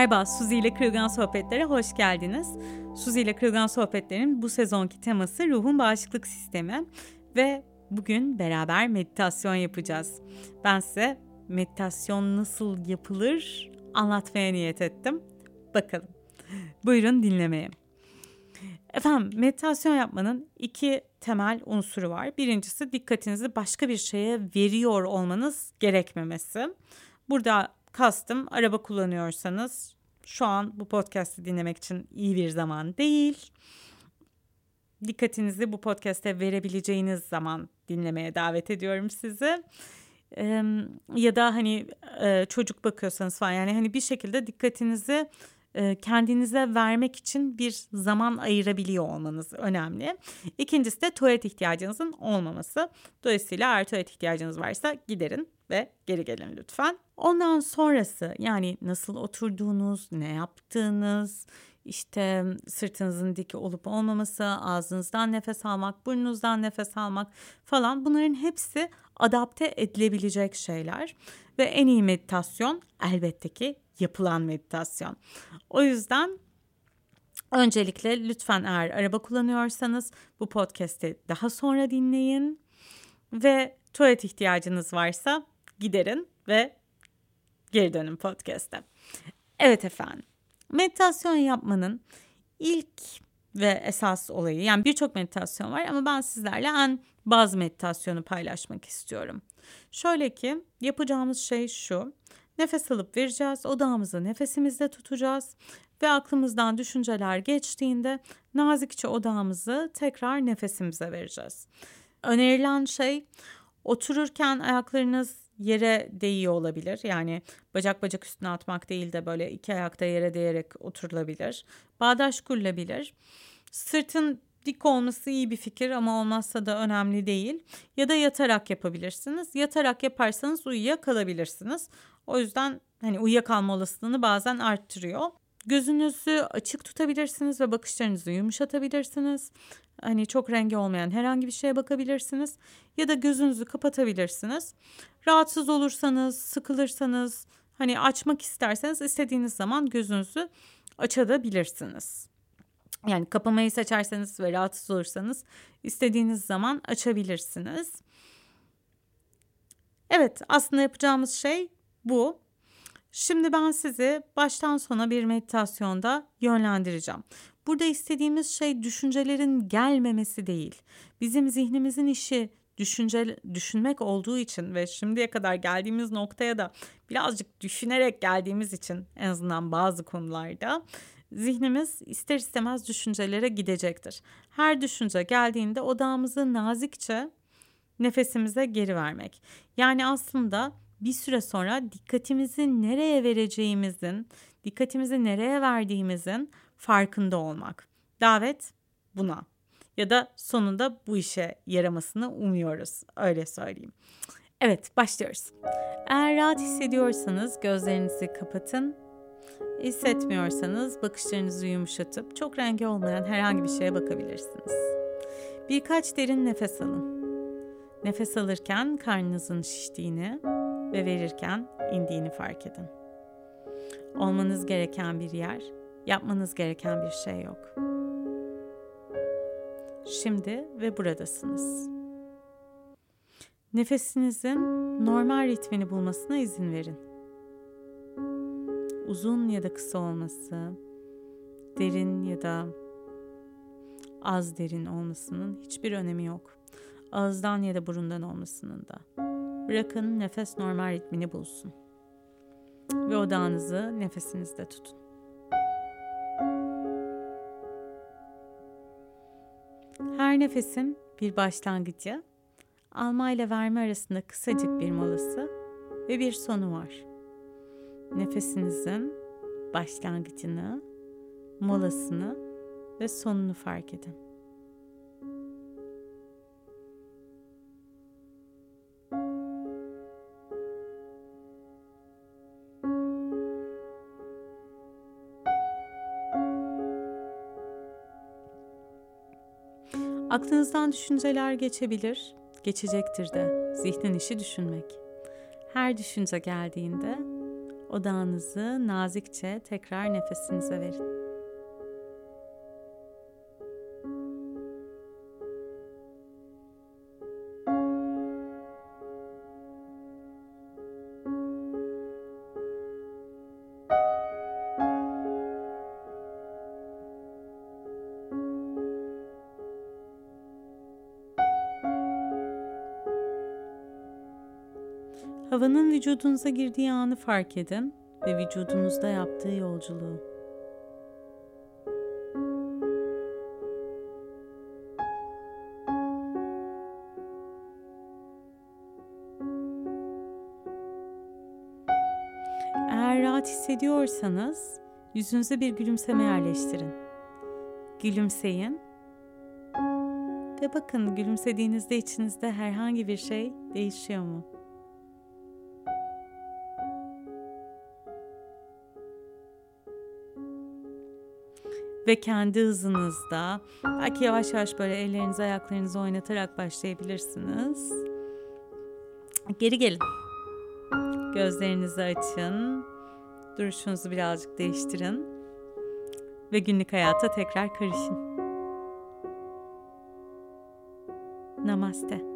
Merhaba, Suzi ile Kırılgan Sohbetlere hoş geldiniz. Suzi ile Kırılgan Sohbetler'in bu sezonki teması ruhun bağışıklık sistemi ve bugün beraber meditasyon yapacağız. Ben size meditasyon nasıl yapılır anlatmaya niyet ettim. Bakalım. Buyurun dinlemeye. Efendim meditasyon yapmanın iki temel unsuru var. Birincisi dikkatinizi başka bir şeye veriyor olmanız gerekmemesi. Burada kastım araba kullanıyorsanız şu an bu podcast'i dinlemek için iyi bir zaman değil. Dikkatinizi bu podcast'e verebileceğiniz zaman dinlemeye davet ediyorum sizi. Ee, ya da hani e, çocuk bakıyorsanız falan yani hani bir şekilde dikkatinizi e, kendinize vermek için bir zaman ayırabiliyor olmanız önemli. İkincisi de tuvalet ihtiyacınızın olmaması. Dolayısıyla eğer tuvalet ihtiyacınız varsa giderin ve geri gelin lütfen. Ondan sonrası yani nasıl oturduğunuz, ne yaptığınız, işte sırtınızın dik olup olmaması, ağzınızdan nefes almak, burnunuzdan nefes almak falan bunların hepsi adapte edilebilecek şeyler ve en iyi meditasyon elbette ki yapılan meditasyon. O yüzden öncelikle lütfen eğer araba kullanıyorsanız bu podcast'i daha sonra dinleyin ve tuvalet ihtiyacınız varsa giderin ve geri dönün podcast'e. Evet efendim. Meditasyon yapmanın ilk ve esas olayı yani birçok meditasyon var ama ben sizlerle en bazı meditasyonu paylaşmak istiyorum. Şöyle ki yapacağımız şey şu. Nefes alıp vereceğiz. Odağımızı nefesimizde tutacağız ve aklımızdan düşünceler geçtiğinde nazikçe odağımızı tekrar nefesimize vereceğiz. Önerilen şey otururken ayaklarınız yere değiyor olabilir. Yani bacak bacak üstüne atmak değil de böyle iki ayakta yere değerek oturulabilir. Bağdaş kurulabilir. Sırtın dik olması iyi bir fikir ama olmazsa da önemli değil. Ya da yatarak yapabilirsiniz. Yatarak yaparsanız uyuyakalabilirsiniz. O yüzden hani uyuyakalma olasılığını bazen arttırıyor. Gözünüzü açık tutabilirsiniz ve bakışlarınızı yumuşatabilirsiniz. Hani çok rengi olmayan herhangi bir şeye bakabilirsiniz ya da gözünüzü kapatabilirsiniz. Rahatsız olursanız, sıkılırsanız, hani açmak isterseniz istediğiniz zaman gözünüzü açabilirsiniz. Yani kapamayı seçerseniz ve rahatsız olursanız istediğiniz zaman açabilirsiniz. Evet, aslında yapacağımız şey bu. Şimdi ben sizi baştan sona bir meditasyonda yönlendireceğim. Burada istediğimiz şey düşüncelerin gelmemesi değil. Bizim zihnimizin işi düşünce düşünmek olduğu için ve şimdiye kadar geldiğimiz noktaya da birazcık düşünerek geldiğimiz için en azından bazı konularda zihnimiz ister istemez düşüncelere gidecektir. Her düşünce geldiğinde odağımızı nazikçe nefesimize geri vermek. Yani aslında bir süre sonra dikkatimizi nereye vereceğimizin, dikkatimizi nereye verdiğimizin farkında olmak. Davet buna. Ya da sonunda bu işe yaramasını umuyoruz. Öyle söyleyeyim. Evet, başlıyoruz. Eğer rahat hissediyorsanız gözlerinizi kapatın. Hissetmiyorsanız bakışlarınızı yumuşatıp çok rengi olmayan herhangi bir şeye bakabilirsiniz. Birkaç derin nefes alın. Nefes alırken karnınızın şiştiğini ve verirken indiğini fark edin. Olmanız gereken bir yer, yapmanız gereken bir şey yok. Şimdi ve buradasınız. Nefesinizin normal ritmini bulmasına izin verin. Uzun ya da kısa olması, derin ya da az derin olmasının hiçbir önemi yok. Ağızdan ya da burundan olmasının da. Bırakın nefes normal ritmini bulsun. Ve odağınızı nefesinizde tutun. Her nefesin bir başlangıcı, alma ile verme arasında kısacık bir molası ve bir sonu var. Nefesinizin başlangıcını, molasını ve sonunu fark edin. Aklınızdan düşünceler geçebilir, geçecektir de zihnin işi düşünmek. Her düşünce geldiğinde Odağınızı nazikçe tekrar nefesinize verin. Havanın vücudunuza girdiği anı fark edin ve vücudunuzda yaptığı yolculuğu. Eğer rahat hissediyorsanız yüzünüze bir gülümseme yerleştirin. Gülümseyin ve bakın gülümsediğinizde içinizde herhangi bir şey değişiyor mu? Ve kendi hızınızda belki yavaş yavaş böyle ellerinizi ayaklarınızı oynatarak başlayabilirsiniz. Geri gelin. Gözlerinizi açın. Duruşunuzu birazcık değiştirin. Ve günlük hayata tekrar karışın. Namaste.